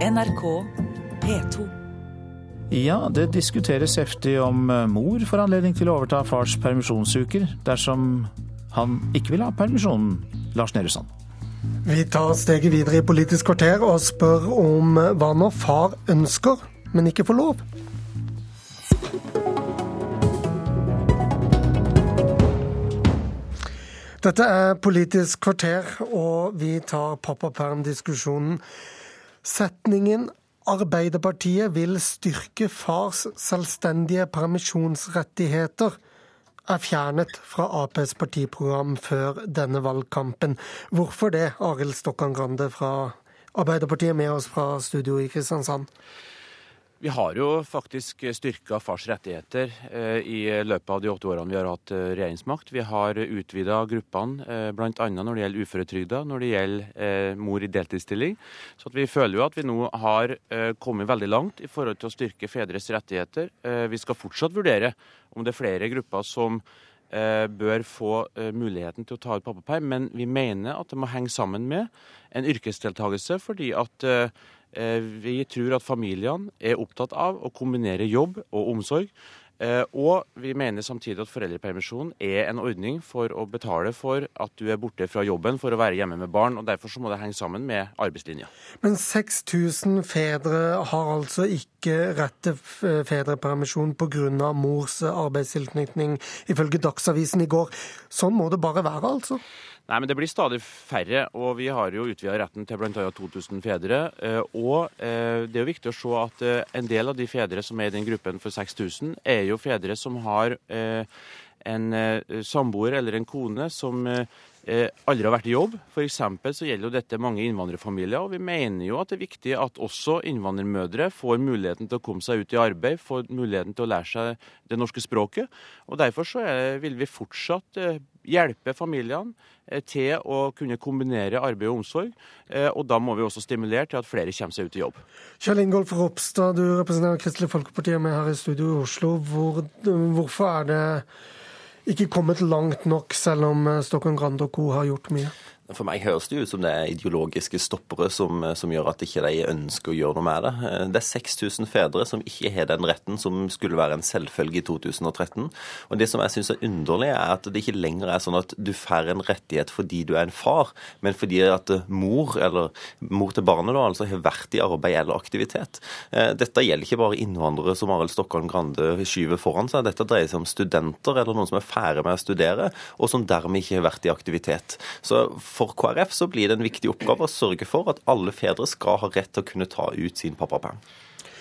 NRK P2. Ja, det diskuteres heftig om eh, mor får anledning til å overta fars permisjonsuker dersom han ikke vil ha permisjonen. Lars Nehru Sand. Vi tar steget videre i Politisk kvarter og spør om hva når far ønsker, men ikke får lov. Dette er Politisk kvarter, og vi tar pappaperm-diskusjonen. Setningen Arbeiderpartiet vil styrke fars selvstendige permisjonsrettigheter er fjernet fra Aps partiprogram før denne valgkampen. Hvorfor det, Arild Stokkan Grande fra Arbeiderpartiet med oss fra studio i Kristiansand? Vi har jo faktisk styrka fars rettigheter eh, i løpet av de åtte årene vi har hatt eh, regjeringsmakt. Vi har utvida gruppene eh, bl.a. når det gjelder uføretrygda, når det gjelder mor i deltidsstilling. Så vi føler jo at vi nå har kommet veldig langt i forhold til å styrke fedres rettigheter. Vi skal fortsatt vurdere om det er flere grupper som bør få muligheten til å ta ut pappaperm, men vi mener at det må henge sammen med en yrkesdeltakelse, fordi at vi tror at familiene er opptatt av å kombinere jobb og omsorg. Eh, og vi mener samtidig at foreldrepermisjon er en ordning for å betale for at du er borte fra jobben for å være hjemme med barn. og Derfor så må det henge sammen med arbeidslinja. Men 6000 fedre har altså ikke rett til fedrepermisjon pga. mors arbeidstilknytning, ifølge Dagsavisen i går. Sånn må det bare være, altså? Nei, men Det blir stadig færre, og vi har jo utvida retten til bl.a. 2000 fedre. Eh, og eh, det er jo viktig å se at eh, en del av de fedre som er i den gruppen for 6000, er jo fedre som har en samboer eller en kone som aldri har vært i jobb. F.eks. så gjelder jo dette mange innvandrerfamilier. og Vi mener jo at det er viktig at også innvandrermødre får muligheten til å komme seg ut i arbeid, får muligheten til å lære seg det norske språket. og Derfor så vil vi fortsatt hjelpe familiene eh, til å kunne kombinere arbeid og omsorg. Eh, og da må vi også stimulere til at flere kommer seg ut i jobb. Kjell Ingolf Ropstad, du representerer Kristelig Folkeparti med her i studio i Oslo. Hvor, hvorfor er det ikke kommet langt nok, selv om Stockholm Grand og co. har gjort mye? For meg høres det ut som det er ideologiske stoppere som, som, gjør at ikke de ønsker å gjøre noe med det. Det er 6000 fedre som ikke har den retten som skulle være en selvfølge i 2013. Og Det som jeg syns er underlig, er at det ikke lenger er sånn at du får en rettighet fordi du er en far, men fordi at mor, eller mor til barnet, da, altså har vært i arbeid eller aktivitet. Eh, dette gjelder ikke bare innvandrere som Arild Stokkan Grande skyver foran seg. Dette dreier seg om studenter eller noen som er ferdig med å studere, og som dermed ikke har vært i aktivitet. Så for KrF så blir det en viktig oppgave å sørge for at alle fedre skal ha rett til å kunne ta ut sin pappaperm.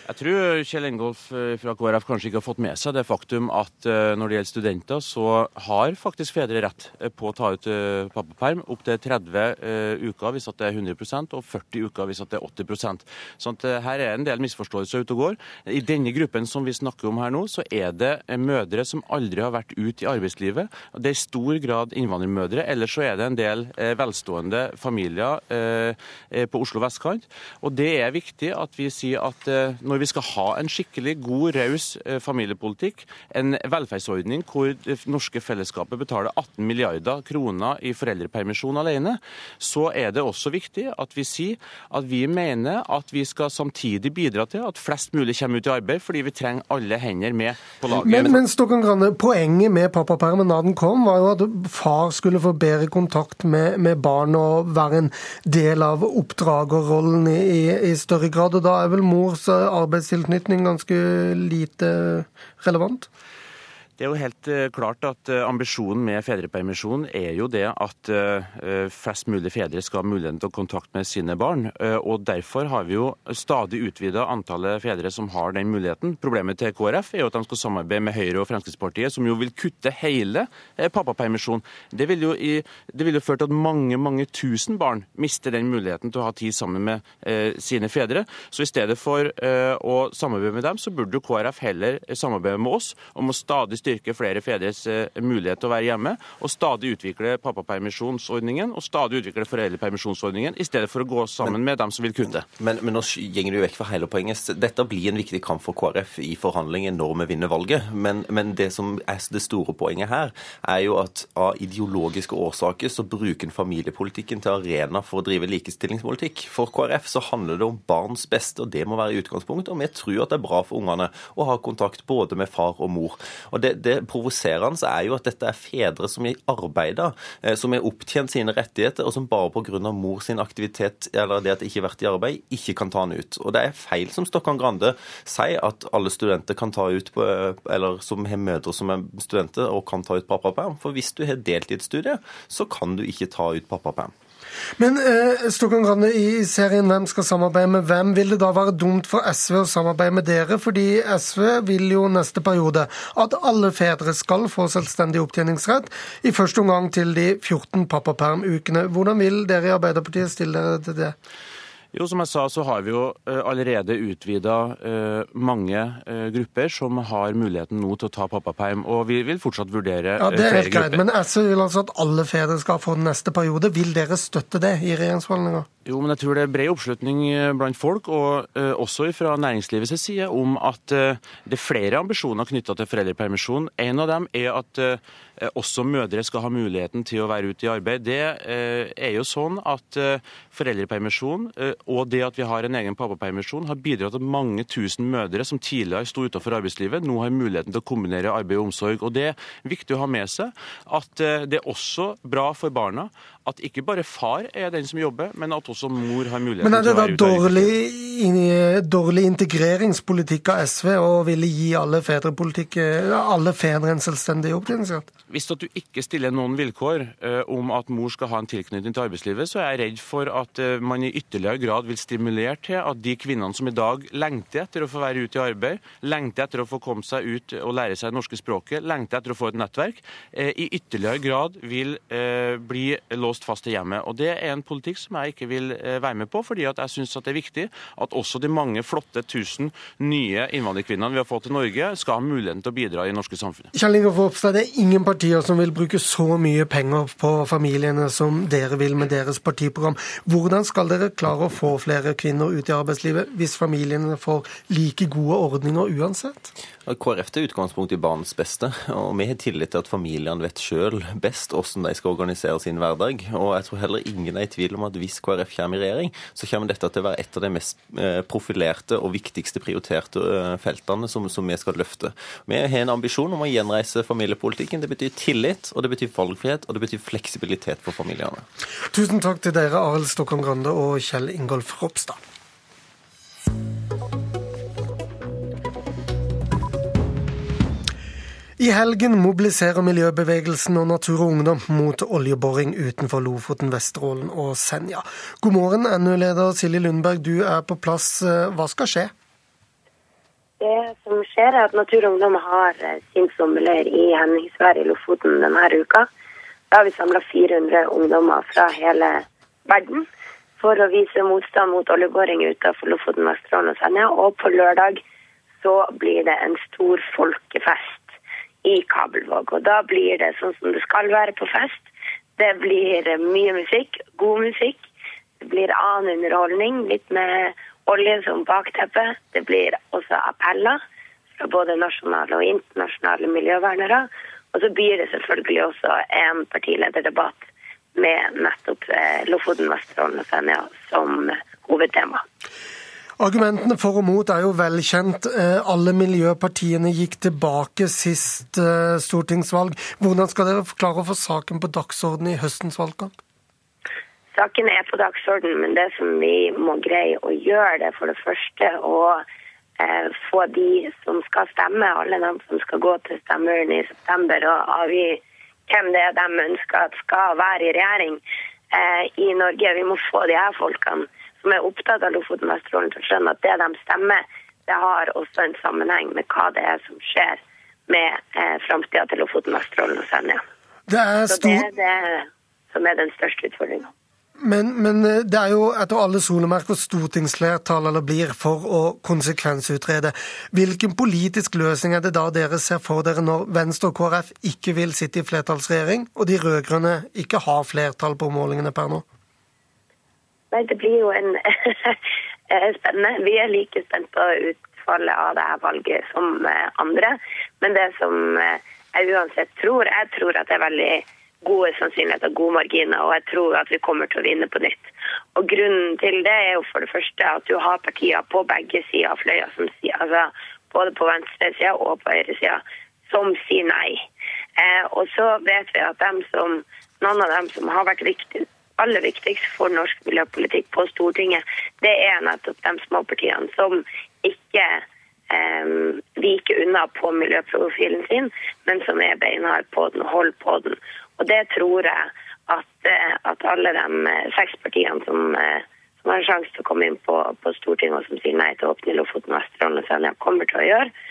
Jeg tror Kjell Engolf eh, fra KrF kanskje ikke har fått med seg det faktum at eh, når det gjelder studenter, så har faktisk fedre rett eh, på å ta ut pappaperm opptil 30 uker hvis det er 100% og 40 uker hvis det er 80% Så her er en del misforståelser ute og går. I denne gruppen som vi snakker om her nå, så er det mødre som aldri har vært ute i arbeidslivet. Det er i stor grad innvandrermødre. Ellers så er det en del velstående familier på Oslo vestkant. Og det er viktig at vi sier at når vi skal ha en skikkelig god, raus eh, familiepolitikk, en velferdsordning hvor det norske fellesskapet betaler 18 milliarder kroner i foreldrepermisjon alene, så er det også viktig at vi sier at vi mener at vi skal samtidig bidra til at flest mulig kommer ut i arbeid, fordi vi trenger alle hender med på laget. Men, men Stokken Poenget med pappapermen da den kom, var jo at far skulle få bedre kontakt med, med barn og være en del av oppdragerrollen i, i, i større grad. og Da er vel mors arbeid arbeidstilknytning ganske lite relevant? Det er jo helt eh, klart at eh, Ambisjonen med fedrepermisjon er jo det at eh, flest mulig fedre skal ha muligheten til å kontakte med sine barn. og Derfor har vi jo stadig utvida antallet fedre som har den muligheten. Problemet til KrF er jo at de skal samarbeide med Høyre og Fremskrittspartiet, som jo vil kutte hele pappapermisjonen. Det vil jo, i, det vil jo føre til at mange mange tusen barn mister den muligheten til å ha tid sammen med sine fedre. Så i stedet for å samarbeide med dem, så burde jo KrF heller samarbeide med oss om å stadig styrke styrke flere fedres mulighet til å være hjemme, og stadig utvikle pappapermisjonsordningen og stadig utvikle foreldrepermisjonsordningen, i stedet for å gå sammen med dem som vil kutte. Men, men nå gjenger du vekk fra hele poenget. Dette blir en viktig kamp for KrF i forhandlingen når vi vinner valget. Men, men det som er det store poenget her, er jo at av ideologiske årsaker så bruker en familiepolitikken til arena for å drive likestillingspolitikk. For KrF så handler det om barns beste, og det må være utgangspunktet. Og vi tror at det er bra for ungene å ha kontakt både med far og mor. Og Det, det provoserende er jo at dette er fedre som arbeider, eh, som har opptjent sine rettigheter, og som bare pga. mor sin aktivitet eller det at de ikke har vært i arbeid, ikke kan ta den ut. Og det er feil som Stokkan Grande sier, at alle studenter kan ta ut på, eller som har mødre som er studenter og kan ta ut pappaperm. For hvis du har deltidsstudie, så kan du ikke ta ut pappaperm. Men eh, Grande, i serien Hvem skal samarbeide med hvem, vil det da være dumt for SV å samarbeide med dere? Fordi SV vil jo neste periode at alle fedre skal få selvstendig opptjeningsrett, i første omgang til de 14 pappapermukene. Hvordan vil dere i Arbeiderpartiet stille dere til det? Jo, Som jeg sa, så har vi jo eh, allerede utvida eh, mange eh, grupper som har muligheten nå til å ta pappaperm. Og vi vil fortsatt vurdere ja, det er helt greit, Men SV vil altså at alle fedre skal få den neste periode. Vil dere støtte det i regjeringsforhandlinger? Jo, men jeg tror det er bred oppslutning blant folk, og uh, også fra næringslivets side, om at uh, det er flere ambisjoner knytta til foreldrepermisjon. En av dem er at uh, også mødre skal ha muligheten til å være ute i arbeid. Det er jo sånn at foreldrepermisjon og det at vi har en egen pappapermisjon, har bidratt til at mange tusen mødre som tidligere sto utenfor arbeidslivet, nå har muligheten til å kombinere arbeid og omsorg. Og Det er viktig å ha med seg at eh, det er også bra for barna at ikke bare far er den som jobber, men at også mor har muligheten til å være ute. Men er det da dårlig, dårlig integreringspolitikk av SV å ville gi alle fedre, alle fedre en selvstendig opptjeningsrett? Hvis at du ikke stiller noen vilkår uh, om at mor skal ha en tilknytning til arbeidslivet, så er jeg redd for at man i ytterligere grad vil stimulere til at de kvinnene som i dag lengter etter å få være ute i arbeid, lengter etter å få komme seg ut og lære seg det norske språket, lengter etter å få et nettverk, i ytterligere grad vil bli låst fast i hjemmet. Og Det er en politikk som jeg ikke vil være med på, fordi at jeg syns det er viktig at også de mange flotte tusen nye innvandrerkvinnene vi har fått til Norge, skal ha muligheten til å bidra i det norske samfunnet. Kjell Ingolf Ropstad, det er ingen partier som vil bruke så mye penger på familiene som dere vil med deres partiprogram. Hvordan skal dere klare å få flere kvinner ut i arbeidslivet hvis familiene får like gode ordninger uansett? KrF tar utgangspunkt i barnets beste, og vi har tillit til at familiene vet sjøl best hvordan de skal organisere sin hverdag. Og jeg tror heller ingen er i tvil om at hvis KrF kommer i regjering, så kommer dette til å være et av de mest eh, profilerte og viktigste prioriterte eh, feltene som, som vi skal løfte. Vi har en ambisjon om å gjenreise familiepolitikken. Det betyr tillit, og det betyr valgfrihet, og det betyr fleksibilitet for familiene. Tusen takk til dere, Arild Stokkan Grande og Kjell Ingolf Ropstad. I helgen mobiliserer miljøbevegelsen og Natur og Ungdom mot oljeboring utenfor Lofoten, Vesterålen og Senja. God morgen, NU-leder Silje Lundberg, du er på plass. Hva skal skje? Det som skjer, er at Natur og Ungdom har eh, sin sommerleir i Henningsvær i Lofoten denne uka. Da har vi samla 400 ungdommer fra hele verden for å vise motstand mot oljeboring utenfor Lofoten, Vesterålen og Senja. Og på lørdag så blir det en stor folkefest i Kabelvåg. Og da blir det sånn som det skal være på fest. Det blir mye musikk, god musikk. Det blir annen underholdning, litt med olje som bakteppe. Det blir også appeller fra både nasjonale og internasjonale miljøvernere. Og så blir det selvfølgelig også en partilederdebatt med nettopp eh, Lofoten, Vesterålen og Senja som hovedtema. Argumentene for og mot er jo velkjent. Eh, alle miljøpartiene gikk tilbake sist eh, stortingsvalg. Hvordan skal dere klare å få saken på dagsorden i høstens valgkamp? Saken er på dagsorden, men det som vi må greie å gjøre, det for det første å eh, få de som skal stemme, alle de som skal gå til stemmeurnen i september, og avgi hvem det er de ønsker at skal være i regjering i Norge. Vi må få de her folkene som er opptatt av Lofoten Vesterålen, til å skjønne at det de stemmer, det har også en sammenheng med hva det er som skjer med eh, framtida til Lofoten, Vesterålen og Senja. Det er stor... Så det er det som er den største utfordringa. Men, men, eh, det er jo etter alle solemerker stortingsflertall eller blir for å konsekvensutrede. Hvilken politisk løsning er det da dere ser for dere når Venstre og KrF ikke vil sitte i flertallsregjering, og de rød-grønne ikke har flertall på målingene per nå? Nei, det blir jo en spennende. Vi er like spent på utfallet av det her valget som eh, andre. Men det som eh, jeg uansett tror, jeg tror at det er veldig gode sannsynligheter, gode marginer, og jeg tror at vi kommer til å vinne på nytt. Og Grunnen til det er jo for det første at du har partier på begge sider av fløya, som sier, altså både på venstresida og på høyresida, som sier nei. Eh, og så vet vi at dem som, noen av dem som har vært viktig, aller viktigst for norsk miljøpolitikk på Stortinget, det er nettopp de småpartiene som ikke eh, viker unna på miljøprofilen sin, men som er beinhard på den og holder på den. Og det tror jeg at, eh, at alle de eh, seks partiene som, eh, som har en sjanse til å komme inn på, på, Stortinget og som sier nei til å åpne Lofoten, Vesterålen og Senja, kommer til å gjøre.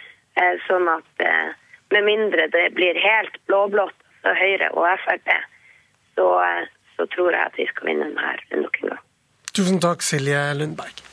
Sånn at med mindre det blir helt blå-blått, altså Høyre og Frp, så, så tror jeg at vi skal vinne denne nok en gang. Tusen takk, Silje Lundberg.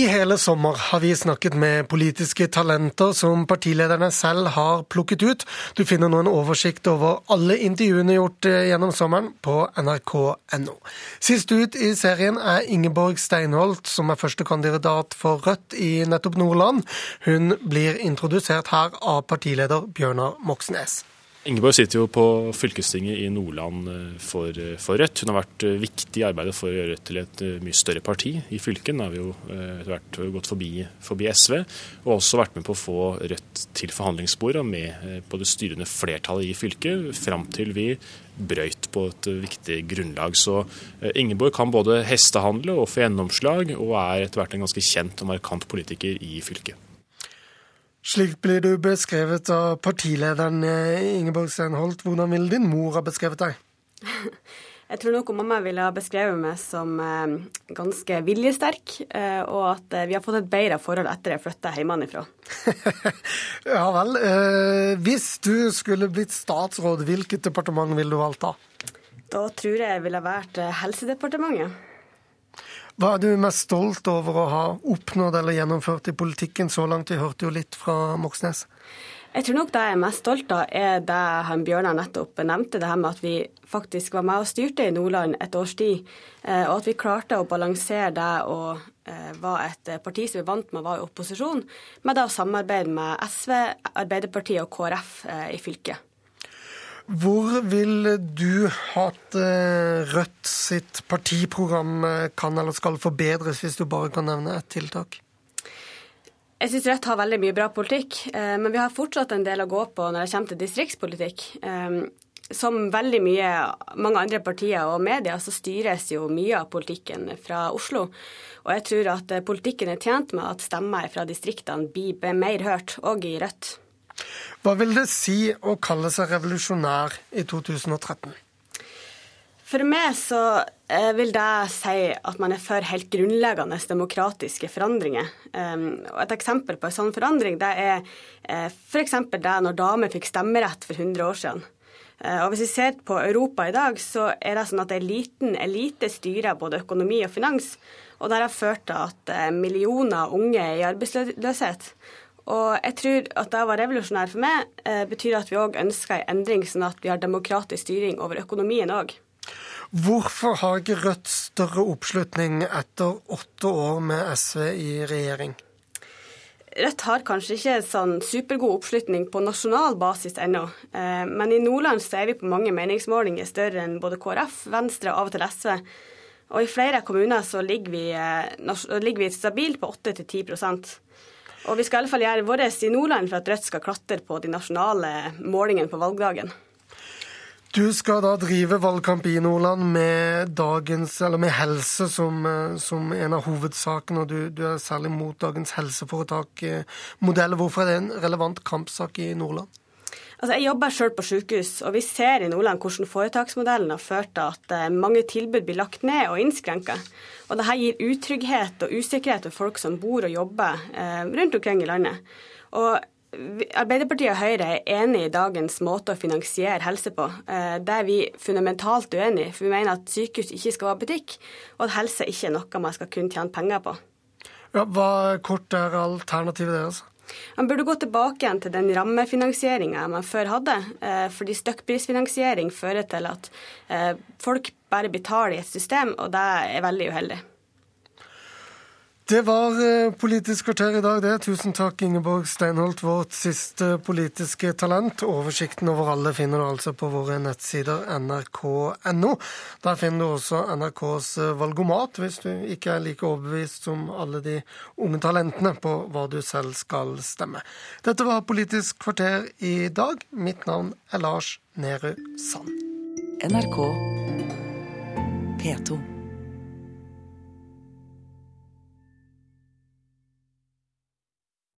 I hele sommer har vi snakket med politiske talenter som partilederne selv har plukket ut. Du finner nå en oversikt over alle intervjuene gjort eh, gjennom sommeren på nrk.no. Sist ut i serien er Ingeborg Steinholt, som er førstekandidat for Rødt i nettopp Nordland. Hun blir introdusert her av partileder Bjørnar Moxnes. Ingeborg sitter jo på fylkestinget i Nordland eh, for, eh, for, Rødt. Hun har vært eh, viktig i arbeidet for å gjøre Rødt til et mye større parti i fylket. Nå har vi jo etter hvert gått forbi, forbi, SV, og også vært med på å få Rødt til forhandlingsbordet og med på det styrende flertallet i fylket, fram til vi brøyt på et viktig grunnlag. Så Ingeborg kan både hestehandle og få gjennomslag, og er etter hvert en ganske kjent og markant politiker i fylket. Slik blir du beskrevet av partilederen eh, Ingeborg Steinholt. Hvordan ville din mor ha beskrevet deg? Jeg tror nok mamma ville ha beskrevet meg som eh, ganske viljesterk, eh, og at vi har fått et bedre forhold etter jeg flytta hjemmefra. ja vel. hvis du skulle blitt statsråd, hvilket departement ville du valgt da? Da tror jeg jeg ville vært Helsedepartementet. Hva er du mest stolt over å ha oppnådd eller gjennomført i politikken så langt? Vi hørte jo litt fra Moxnes. Jeg tror nok det jeg er mest stolt av, er det han Bjørnar nettopp nevnte, det her med at vi faktisk var med og styrte i Nordland et års tid. Eh, og at vi klarte å balansere det og eh, var et parti som vi vant med være i opposisjon, med det å samarbeide med SV, Arbeiderpartiet og KrF eh, i fylket. Hvor ville du hatt eh, Rødt sitt partiprogram eh, kan eller skal forbedres, hvis du bare kan nevne et tiltak? Jeg syns Rødt har veldig mye bra politikk, eh, men vi har fortsatt en del å gå på når det kommer til distriktspolitikk. Som veldig mye mange andre partier og medier, så styres jo mye av politikken fra Oslo. Og jeg tror at politikken er tjent med at stemmer fra distriktene blir mer hørt, òg i Rødt. Hva vil det si å kalle seg revolusjonær i 2013? For meg så eh, vil det si at man er for helt grunnleggende demokratiske forandringer. Og Et eksempel på en sånn forandring det er uh, f.eks. det når damer fikk stemmerett for 100 år siden. Uh, og Hvis vi ser på Europa i dag, så er det sånn at en liten elite styrer både økonomi og finans. Og det har ført til at millioner av unge er i arbeidsløshet. Og jeg tror at det å være revolusjonær for meg eh, betyr at vi òg ønsker en endring, sånn at vi har demokratisk styring over økonomien òg. Hvorfor har ikke Rødt større oppslutning etter åtte år med SV i regjering? Rødt har kanskje ikke sånn supergod oppslutning på nasjonal basis ennå, eh, men i Nordland så er vi på mange meningsmålinger større enn både KrF, Venstre og av og til SV. Og i flere kommuner så ligger vi, eh, ligger vi stabilt på 8-10 og vi skal i alle fall gjøre vårt i Nordland for at Rødt skal klatre på de nasjonale målingene på valgdagen. Du skal da drive valgkamp i Nordland med, dagens, med helse som, eh, som, en av hovedsakene, og du, du, er særlig mot dagens helseforetak-modell. Hvorfor er det en relevant kampsak i Nordland? Altså, jeg jobber selv på sykehus, og vi ser i Nordland hvordan foretaksmodellen har ført til at eh, mange tilbud blir lagt ned og innskrenka. Og dette gir utrygghet og usikkerhet for folk som bor og jobber eh, rundt omkring i landet. Og Arbeiderpartiet og Høyre er enig i dagens måte å finansiere helse på. Eh, det er vi fundamentalt uenig i. For vi mener at sykehus ikke skal være butikk, og at helse ikke er noe man skal kunne tjene penger på. Ja, hva kort er alternativet deres? Man burde gå tilbake igjen til den rammefinansieringa man før hadde. Eh, fordi stykkprisfinansiering fører til at eh, folk bare betaler i et system, og det er veldig uheldig. Det var eh, Politisk kvarter i dag, det. Tusen takk, Ingeborg Steinholt, vårt siste politiske talent. Oversikten over alle finner du altså på våre nettsider nrk.no. Der finner du også NRKs eh, valgomat, hvis du ikke er like overbevist som alle de unge talentene på hva du selv skal stemme. Dette var Politisk kvarter i dag. Mitt navn er Lars Nehru Sand. NRK P2.